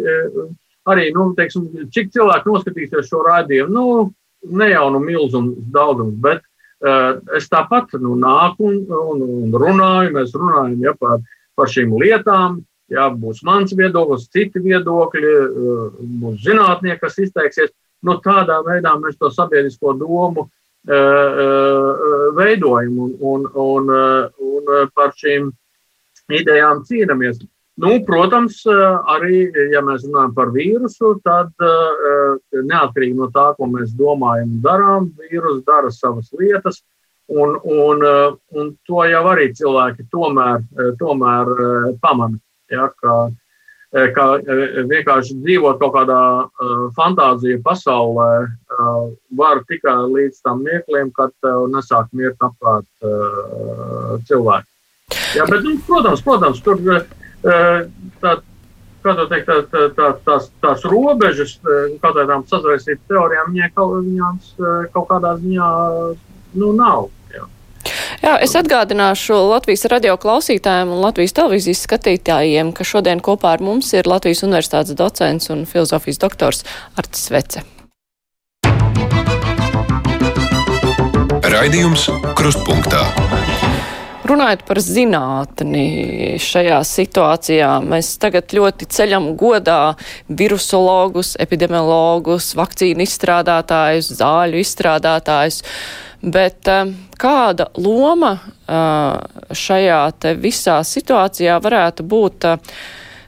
arī, nu, teiksim, cik cilvēki noskatīsies šo raidījumu, nu, ne jau nu milzums daudzums, bet uh, es tāpat nu, nāku un, un, un runāju, mēs runājam ja, par, par šīm lietām, Jā, būs mans viedoklis, citi viedokļi, eh, būs zinātnieki, kas izteiksies. No nu, tādā veidā mēs to sabiedrisko domu uh, uh, veidojam un, un, un, un par šīm idejām cīnāmies. Nu, protams, arī, ja mēs runājam par vīrusu, tad neatkarīgi no tā, ko mēs domājam un darām, vīrus dara savas lietas, un, un, un to jau arī cilvēki tomēr, tomēr pamana. Ja, ka, ka vienkārši dzīvot kaut kādā fantāziju pasaulē var tikai līdz tam mirklim, kad nesāk mirt apkārt cilvēki. Jā, bet, nu, protams, protams, tur tā, teikt, tā, tā, tā, tās, tās robežas kaut kādām sazvērsības teorijām, viņās kaut kādā ziņā nu, nav. Jā. Es atgādināšu Latvijas radio klausītājiem un Latvijas televīzijas skatītājiem, ka šodien kopā ar mums ir Latvijas universitātes docents un filozofijas doktors Artis Vece. Raidījums Krustpunktā. Runājot par zinātni šajā situācijā, mēs tagad ļoti ceļam godā virusologus, epidemiologus, vakcīnu izstrādātājus, zāļu izstrādātājus, bet um, kāda loma uh, šajā visā situācijā varētu būt uh,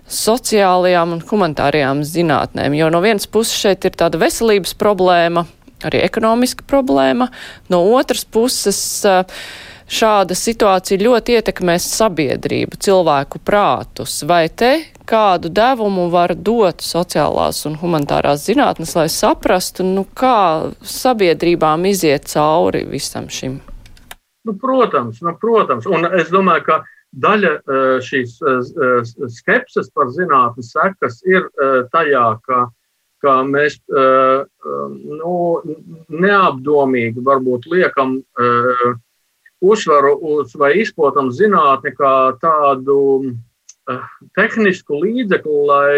sociālajām un humanitārajām zinātnēm? Jo no vienas puses šeit ir tāda veselības problēma, arī ekonomiska problēma, no otras puses šāda situācija ļoti ietekmēs sabiedrību, cilvēku prātus. Vai te kādu devumu var dot sociālās un humanitārās zinātnes, lai saprastu, nu, kā sabiedrībām iziet cauri visam šim? Nu, protams, nu, protams, un es domāju, ka daļa eh, šīs eh, skepses par zinātnes sekas ir eh, tajā, ka, ka mēs nu, neapdomīgi varbūt liekam uzsvaru uz vai izprotam zinātni kā tādu tehnisku līdzekli, lai,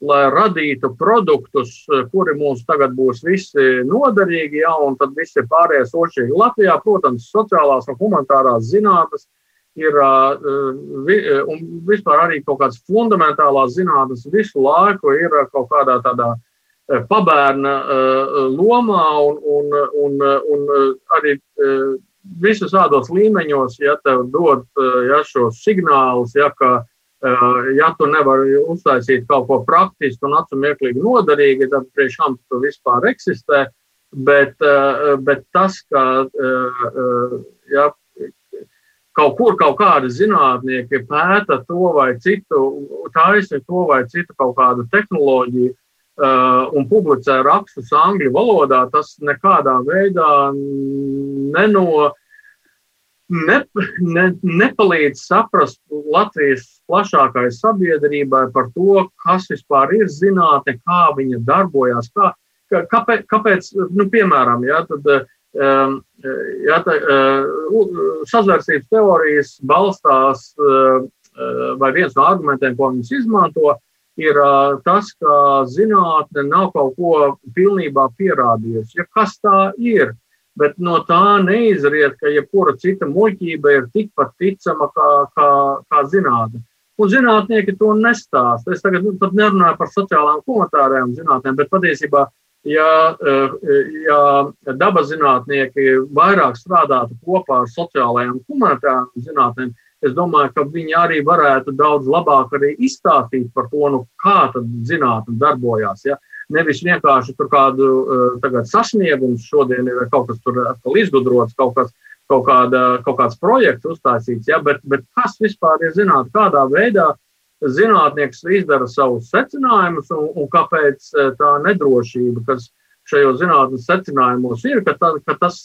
lai radītu produktus, eh, kuri mums tagad būs visi noderīgi, ja, un tad visi pārējie sošīgi. Latvijā, protams, sociālās un humanitārās zinātnes ir, uh, vi, un vispār arī kaut kādas fundamentālās zinātnes visu laiku ir kaut kādā tādā pabērna lomā un, un, un, un arī visus tādos līmeņos, ja tev dod eh, ja, šos signālus, ja, ka, eh, ja tu nevari uztaisīt kaut ko praktisku un acīmieklīgi noderīgi, tad priekš kam tu vispār eksistē. Bet, eh, bet tas, ka ja, kaut kur kaut kādi zinātnieki pēta to vai citu, taisa to vai citu kaut kādu tehnoloģiju, Uh, un publicē rakstus angļu valodā, tas nekādā veidā neno, ne, ne, nepalīdz saprast Latvijas plašākai sabiedrībai par to, kas vispār ir zinātne, kā viņa darbojas. Kā, kāpēc, kāpēc nu, piemēram, ja, tad, um, ja, tā, uh, sazvērstības teorijas balstās, uh, vai viens no argumentiem, ko viņas izmanto, ir tas, ka zinātne nav kaut ko pilnībā pierādījusi. Ja kas tā ir, bet no tā neizriet, ka jebkura cita muļķība ir tikpat ticama kā, kā, kā zinātne. Un zinātnieki to nestāsta. Es tagad nu, nerunāju par sociālām humanitārajām zinātnēm, bet patiesībā, ja, ja dabas zinātnieki vairāk strādātu kopā ar sociālajām humanitārajām zinātnēm, Es domāju, ka viņi arī varētu daudz labāk arī izstāstīt par to, nu, kā zinātnē darbojās. Ja? Nevis vienkārši tur kādu uh, sasniegumu, šodien ir kaut kas tur atkal izgudrots, kaut, kas, kaut, kāda, kaut kāds projekts uztaisīts, ja? bet, bet kas vispār ir zinātnē, kādā veidā zinātnieks izdara savus secinājumus un, un kāpēc uh, tā nedrošība, kas šajos zinātnes secinājumos ir, ka, tā, ka tas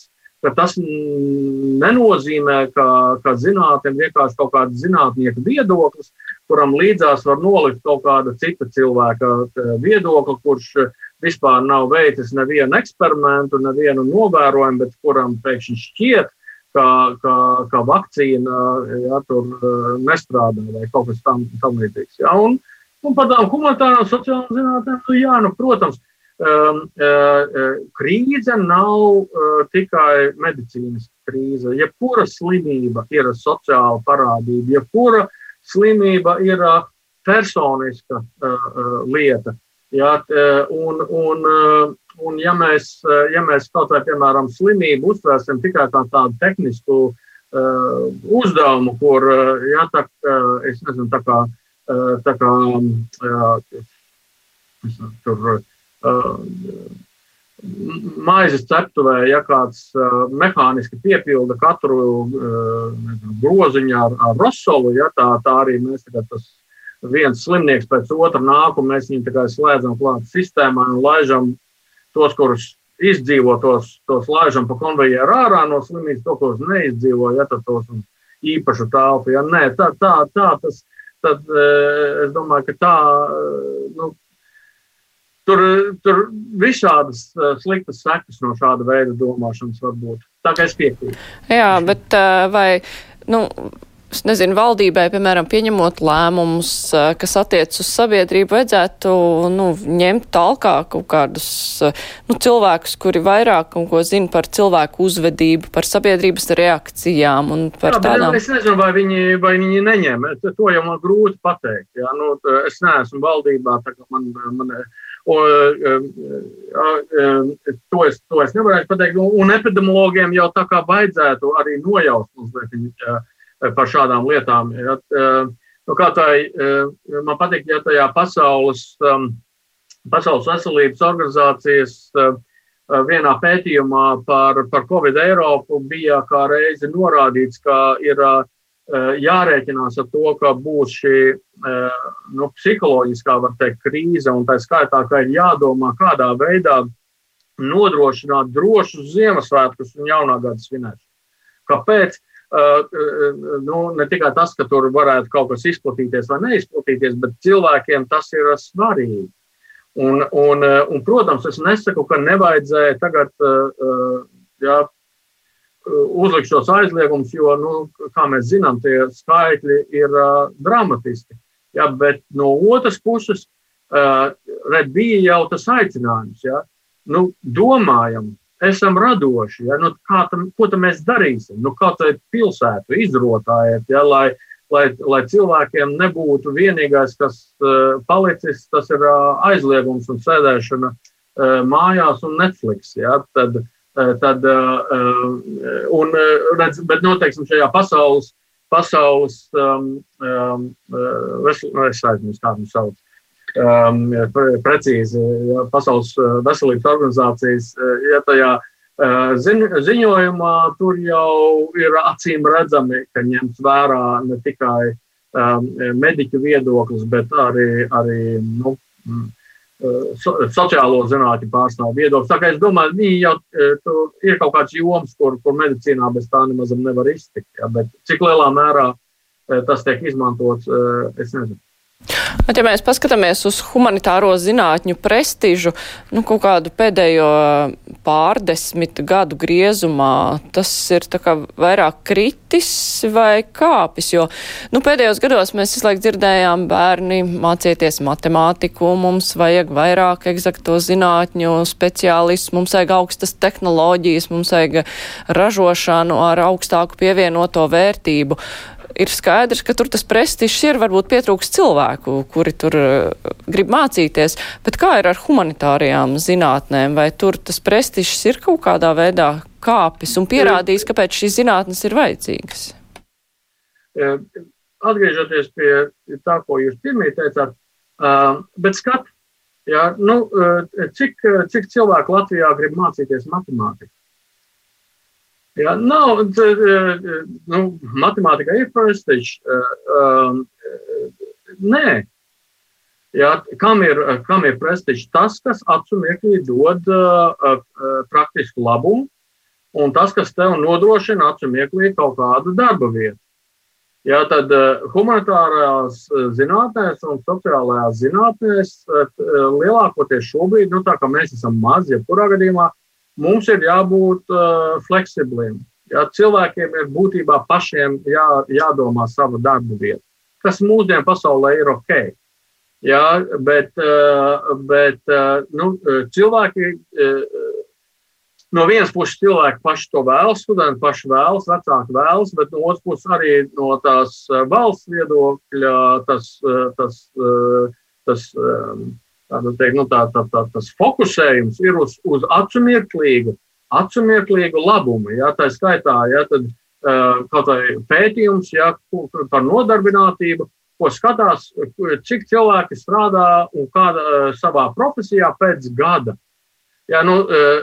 tas nenozīmē, ka, ka zinātnē vienkārši kaut kāds zinātnieku viedoklis, kuram līdzās var nolikt kaut kāda cita cilvēka eh, viedokli, kurš vispār nav veicis nevienu eksperimentu, nevienu novērojumu, bet kuram pēkšņi šķiet, ka, ka, ka vakcīna ja, tur nestrādā vai kaut kas tam, tam līdzīgs. Ja. Un, un par tām humanitārām sociālām zinātnēm, nu, jā, nu, protams, uh, krīze nav uh, tikai medicīnas krīze. Jebkura slimība ir sociāla parādība, jebkura slimība ir uh, personiska uh, uh, lieta. Jā, un, un, un ja, mēs, ja mēs kaut vai, piemēram, slimību uztvērsim tikai kā tādu tehnisku uh, uzdevumu, kur, jā, tā, es nezinu, tā kā, tā kā jā, tur maizes ceptuvē, ja kāds uh, mehāniski piepilda katru uh, groziņu ar, ar rosolu, ja tā, tā arī mēs tagad tas viens slimnieks pēc otra nāk, un mēs viņu tikai slēdzam klāt sistēmā un laižam tos, kurus izdzīvo, tos, tos laižam pa konvejeru ārā no slimnīcas, to, kurus neizdzīvo, ja tad tos īpašu telpu. Ja nē, tā, tā, tā tas, tad es domāju, ka tā, nu, Tur, tur visādas sliktas sekas no šāda veida domāšanas var būt. Tā kā es piekrītu. Jā, bet vai, nu, es nezinu, valdībai, piemēram, pieņemot lēmumus, kas attiec uz sabiedrību, vajadzētu nu, ņemt talkā kaut kādus nu, cilvēkus, kuri vairāk un ko zina par cilvēku uzvedību, par sabiedrības reakcijām un par jā, tādām. Es nezinu, vai viņi, vai viņi neņem. To jau man grūti pateikt. Jā. Nu, es neesmu valdībā, tā kā man. man Un, to, es, to es nevarētu pateikt. Un epidemiologiem jau tā kā vajadzētu arī nojaust mazliet par šādām lietām. Ja, nu, kā tā man patīk, ja tajā pasaules, pasaules veselības organizācijas vienā pētījumā par, par Covid Eiropu bija kā reizi norādīts, ka ir jārēķinās ar to, ka būs šī nu, psiholoģiskā teikt, krīze, un tā skaitā, ka ir jādomā, kādā veidā nodrošināt drošus Ziemassvētkus un jaunā gada svinēšanu. Kāpēc? Eh, nu, ne tikai tas, ka tur varētu kaut kas izplatīties vai neizplatīties, bet cilvēkiem tas ir svarīgi. Un, un, un, protams, es nesaku, ka nevajadzēja tagad jā, uzlikt šos aizliegumus, jo, nu, kā mēs zinām, tie skaitļi ir dramatiski. Ja, bet no otras puses, uh, red, bija jau tas aicinājums. Ja, nu, domājam, esam radoši. Ja, nu, tam, ko tam mēs darīsim? Nu, kā tā pilsētu izrotājiet, ja, lai, lai, lai cilvēkiem nebūtu vienīgais, kas uh, palicis, tas ir uh, aizliegums un sēdēšana uh, mājās un Netflix. Ja, tad, uh, Eh, tad, eh, eh, un, redz, bet noteikti šajā pasaules, pasaules um, um, aizmirsu, kā viņu sauc. Um, precīzi, ja, Pasaules veselības organizācijas, ja tajā ziņ, ziņojumā tur jau ir acīm redzami, ka ņemts vērā ne tikai um, mediķu viedoklis, bet arī, arī nu, mm, so, sociālo zinātņu pārstāvju viedoklis. Tā kā es domāju, viņi jau e, ir kaut kāds joms, kur, kur medicīnā bez tā nemaz nevar iztikt. Ja, bet cik lielā mērā e, tas tiek izmantots, e, es nezinu. Bet, ja mēs paskatāmies uz humanitāro zinātņu prestižu, nu, kaut kādu pēdējo pārdesmit gadu griezumā, tas ir vairāk kritis vai kāpis, jo nu, pēdējos gados mēs visu laiku dzirdējām bērni mācieties matemātiku, mums vajag vairāk eksakto zinātņu speciālistu, mums vajag augstas tehnoloģijas, mums vajag ražošanu ar augstāku pievienoto vērtību ir skaidrs, ka tur tas prestižs ir, varbūt pietrūks cilvēku, kuri tur uh, grib mācīties, bet kā ir ar humanitārijām zinātnēm, vai tur tas prestižs ir kaut kādā veidā kāpis un pierādījis, kāpēc šīs zinātnes ir vajadzīgas? Atgriežoties pie tā, ko jūs pirmie teicāt, uh, bet skat, jā, nu, cik, cik cilvēku Latvijā grib mācīties matemātiku? Jā, nav, nu, matemātika ir prestižs. Um, nē, jā, kam ir, kam ir prestižs? Tas, kas acu mirklī dod praktisku labumu, un tas, kas tev nodrošina acu mirklī kaut kādu darba vietu. Jā, tad humanitārajās zinātnēs un sociālajās zinātnēs lielākoties šobrīd, nu, tā kā mēs esam mazi, jebkurā gadījumā, uh, mums ir jābūt uh, fleksibliem. Ja, cilvēkiem ir būtībā pašiem jā, jādomā savu darbu vietu, kas mūsdienu pasaulē ir ok. Ja, bet uh, bet uh, nu, cilvēki, uh, no vienas puses, cilvēki paši to vēlas, studenti paši vēlas, vecāki vēlas, bet no otras puses arī no tās valsts viedokļa tas, tas, tas, tas um, teikt, nu, tā, tā, tā, tas fokusējums ir uz, uz acumirklīgu, acumirklīgu labumu. Ja, tā skaitā, ja, tad, uh, kaut vai pētījums ja, par nodarbinātību, ko skatās, cik cilvēki strādā un kādā uh, savā profesijā pēc gada. Ja, nu, uh,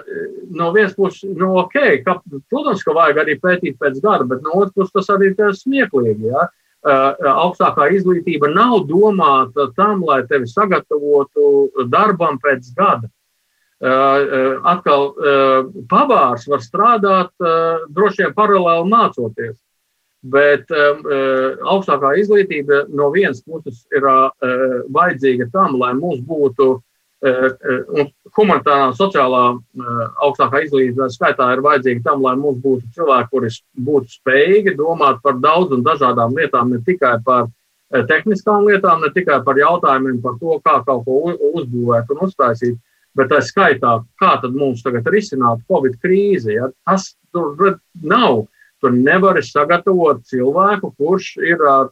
no vienas puses, nu, ok, ka, protams, ka vajag arī pētīt pēc gada, bet no otras puses tas arī ir smieklīgi. Ja. Augstākā izglītība nav domāta tam, lai tevi sagatavotu darbam pēc gada. Atkal pavārs var strādāt droši vien paralēli mācoties. Bet um, augstākā izglītība no vienas puses ir uh, vajadzīga tam, lai mums būtu uh, humanitārā, sociālā uh, augstākā izglītība skaitā ir vajadzīga tam, lai mums būtu cilvēki, kuri būtu spējīgi domāt par daudz un dažādām lietām, ne tikai par tehniskām lietām, ne tikai par jautājumiem par to, kā kaut ko uzbūvēt un uztaisīt, bet tā skaitā, kā tad mums tagad risināt Covid krīzi. Ja? Tas tur nav Tu nevari sagatavot cilvēku, kurš ir ar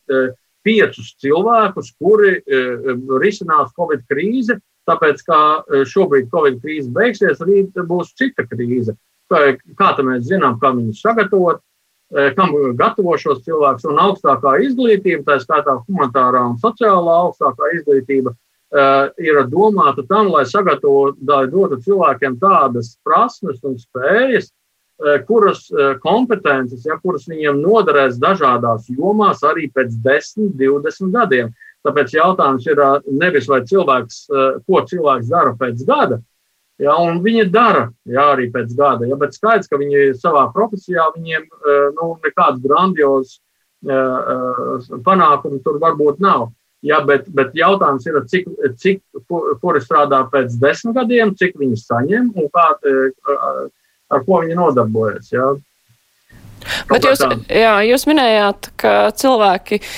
piecus cilvēkus, kuri risinās Covid krīzi, tāpēc, ka šobrīd Covid krīze beigsies, rīt būs cita krīze. Kā tā mēs zinām, kā viņus sagatavot, kam gatavo šos cilvēkus, un augstākā izglītība, tā skaitā humanitārā un sociālā augstākā izglītība, ir domāta tam, lai sagatavotu, lai dotu cilvēkiem tādas prasmes un spējas, kuras kompetences, ja, kuras viņiem noderēs dažādās jomās arī pēc 10, 20 gadiem. Tāpēc jautājums ir nevis vai cilvēks, ko cilvēks dara pēc gada, ja, un viņi dara ja, arī pēc gada, ja, bet skaidrs, ka viņi savā profesijā viņiem nu, nekāds grandios panākumi tur varbūt nav. Ja, bet, bet jautājums ir, cik, cik kuri strādā pēc desmit gadiem, cik viņi saņem un kā, ar ko viņi nodarbojas. Jā. Bet jūs, jā, jūs minējāt, ka cilvēki e,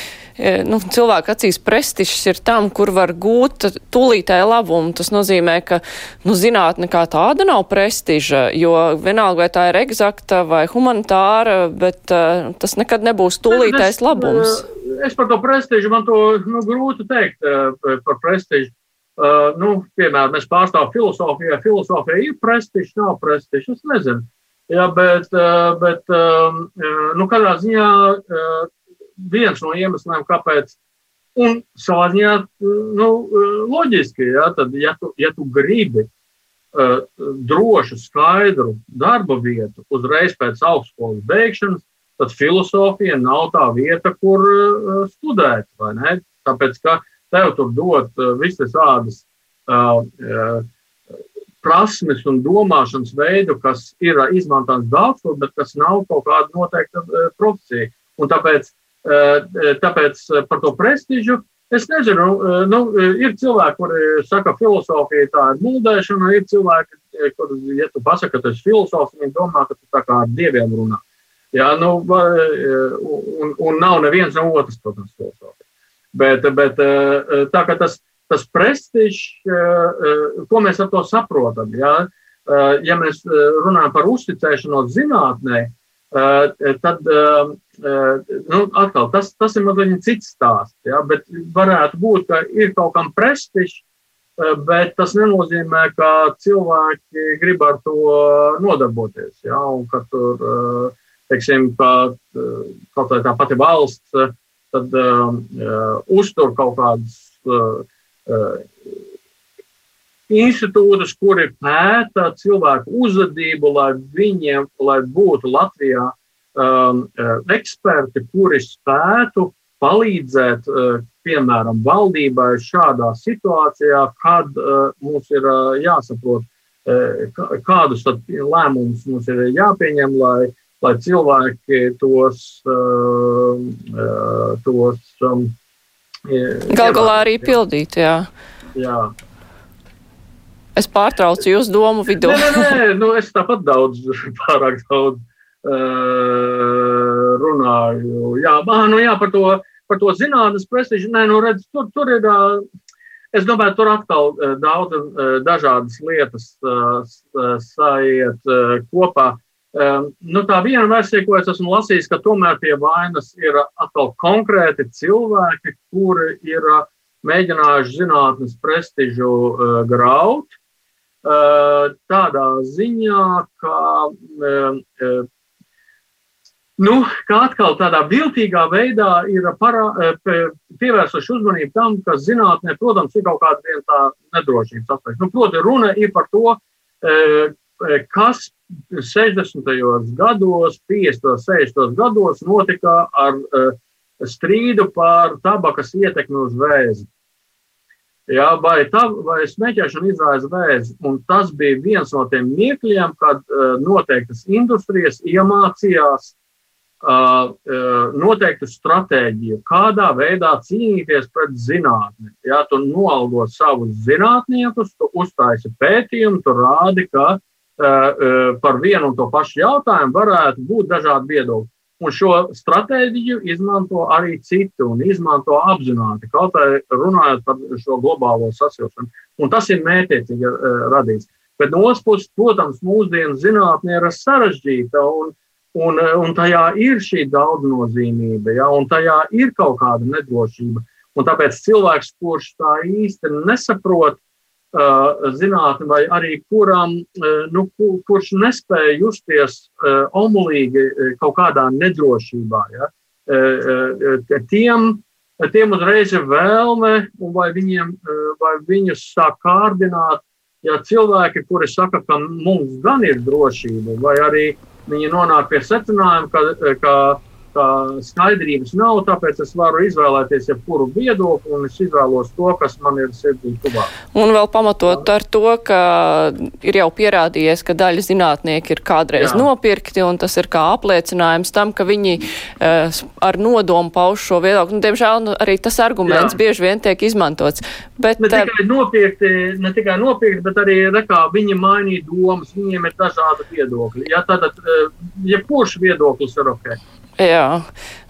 nu, cilvēku acīs prestižs ir tam, kur var gūt tūlītēju labumu. Tas nozīmē, ka nu, zinātne kā tāda nav prestiža, jo vienalga vai tā ir egzakta vai humanitāra, bet uh, tas nekad nebūs tūlītējs labums. Es, es par to prestižu man to nu, grūti teikt uh, par prestižu. Uh, nu, piemēram, es pārstāvu filozofiju. Filozofija ir prestižs, nav prestižs. Es nezinu. Jā, bet, bet nu, kādā ziņā viens no iemesliem, kāpēc, un savā ziņā nu, loģiski, jā, tad, ja tu, ja tu gribi uh, drošu, skaidru darba vietu uzreiz pēc augstskolas beigšanas, tad filozofija nav tā vieta, kur uh, studēt. Tāpēc, ka tev tur dot uh, visas tādas uh, uh, prasmes un domāšanas veidu, kas ir izmantots daudz, bet kas nav kaut kāda noteikta uh, profesija. Un tāpēc, tāpēc par to prestižu Es nezinu, nu, ir cilvēki, kuri saka, ka filozofija tā ir mūldēšana, ir cilvēki, kuriem, ja tu pasaki, ka tu esi filozofs, viņi domā, ka tu tā kā ar dieviem runā. Jā, nu, un, un nav neviens no otras, protams, filozofija. Bet, bet eh, tā kā tas, tas prestižs, eh, eh, ko mēs ar to saprotam, ja, ja mēs runājam par uzticēšanos zinātnē, tad nu, atkal, tas, tas ir mazliet cits stāsts. Ja, bet varētu būt, ka ir kaut kam prestižs, bet tas nenozīmē, ka cilvēki grib ar to nodarboties. Ja, un ka tur, teiksim, ka, kaut kā tā pati valsts tad uh, uztur kaut kādas uh, institūtus, kuri pēta cilvēku uzvedību, lai viņiem, lai būtu Latvijā um, uh, eksperti, kuri spētu palīdzēt, uh, piemēram, valdībai šādā situācijā, kad uh, mums ir uh, jāsaprot, uh, kādus lēmumus mums ir jāpieņem, lai lai cilvēki tos, uh, tos um, Gal galā arī pildīt, jā. jā. Es pārtraucu jūsu domu vidū. nē, nē, nē, nu es tāpat daudz, *laughs* pārāk daudz runāju. Jā, bā, nu jā, par to, par to zinātnes prestižu. Nē, nu redz, tur, tur ir, uh, es domāju, tur atkal uh, daudz dažādas lietas uh, kopā. Nu, tā viena versija, ko es esmu lasījis, ka tomēr pie vainas ir atkal konkrēti cilvēki, kuri ir mēģinājuši zinātnes prestižu graut. Tādā ziņā, ka, nu, ka atkal tādā viltīgā veidā ir parā, uh, pievērsuši uzmanību tam, ka zinātnē, protams, ir kaut kāda tā nedrošības aspekta. Nu, proti, runa ir par to, uh, kas 60. gados, 50. un 60. gados notika ar strīdu par tabakas ietekmi uz vēzi. Jā, vai, tā, vai smēķēšana izraisa vēzi? Un tas bija viens no tiem mirkļiem, kad uh, noteiktas industrijas iemācījās noteiktu stratēģiju, kādā veidā cīnīties pret zinātni. Jā, tu noalgo savus zinātniekus, tu uztaisi pētījumu, tu rādi, ka uh, uh, par vienu un to pašu jautājumu varētu būt dažādi viedokļi. Un šo stratēģiju izmanto arī citi un izmanto apzināti, kaut arī runājot par šo globālo sasilšanu. Un tas ir mērķiecīgi uh, radīts. Bet no otras puses, protams, mūsdienu zinātnē ir sarežģīta un, un, un tajā ir šī daudznozīmība, ja, un tajā ir kaut kāda nedrošība. Un tāpēc cilvēks, kurš tā īsti nesaprot, Uh, zinātni, vai arī kuram, uh, nu, kurš nespēja justies uh, omulīgi kaut kādā nedrošībā. Ja? Tiem, tiem uzreiz ir vēlme, vai, viņiem, vai viņus sāk kārdināt, ja cilvēki, kuri saka, ka mums gan ir drošība, vai arī viņi nonāk pie secinājuma, ka, ka skaidrības nav, tāpēc es varu izvēlēties jebkuru viedokli, un es izvēlos to, kas man ir sirdī tuvāk. Un vēl pamatot ar to, ka ir jau pierādījies, ka daļa zinātnieki ir kādreiz Jā. nopirkti, un tas ir kā apliecinājums tam, ka viņi uh, ar nodomu pauž šo viedokli. Nu, diemžēl nu, arī tas arguments Jā. bieži vien tiek izmantots. Bet, ne tikai nopirkti, ne tikai nopirkti, bet arī rekā, viņi mainīja domas, viņiem ir dažādi viedokļi. Ja, tad, uh, jebkurš viedoklis ir ok. Jā,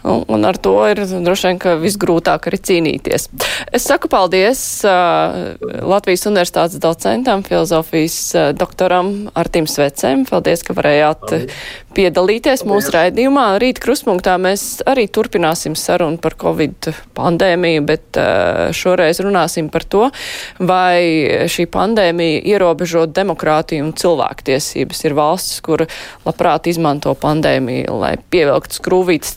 un, un ar to ir droši vien visgrūtāk arī cīnīties. Es saku paldies uh, Latvijas Universitātes docentam, filozofijas uh, doktoram Artim Svecem. Paldies, ka varējāt paldies. piedalīties paldies. mūsu raidījumā. Rīt kruspunktā mēs arī turpināsim sarunu par Covid pandēmiju, bet uh, šoreiz runāsim par to, vai šī pandēmija ierobežo demokrātiju un cilvēktiesības. Ir valstis, kur labprāt izmanto pandēmiju, lai pievilktu skrūvētu būvītas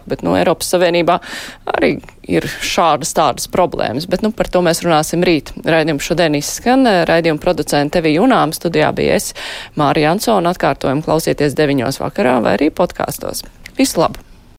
ciešāk, bet nu, Eiropas Savienībā arī ir šādas tādas problēmas. Bet nu, par to mēs runāsim rīt. Raidījums šodien izskan. Raidījuma producenta Tevi Junām studijā bija es, Mārija Ansona. Atkārtojumu klausieties deviņos vakarā vai arī podkāstos. Visu labu!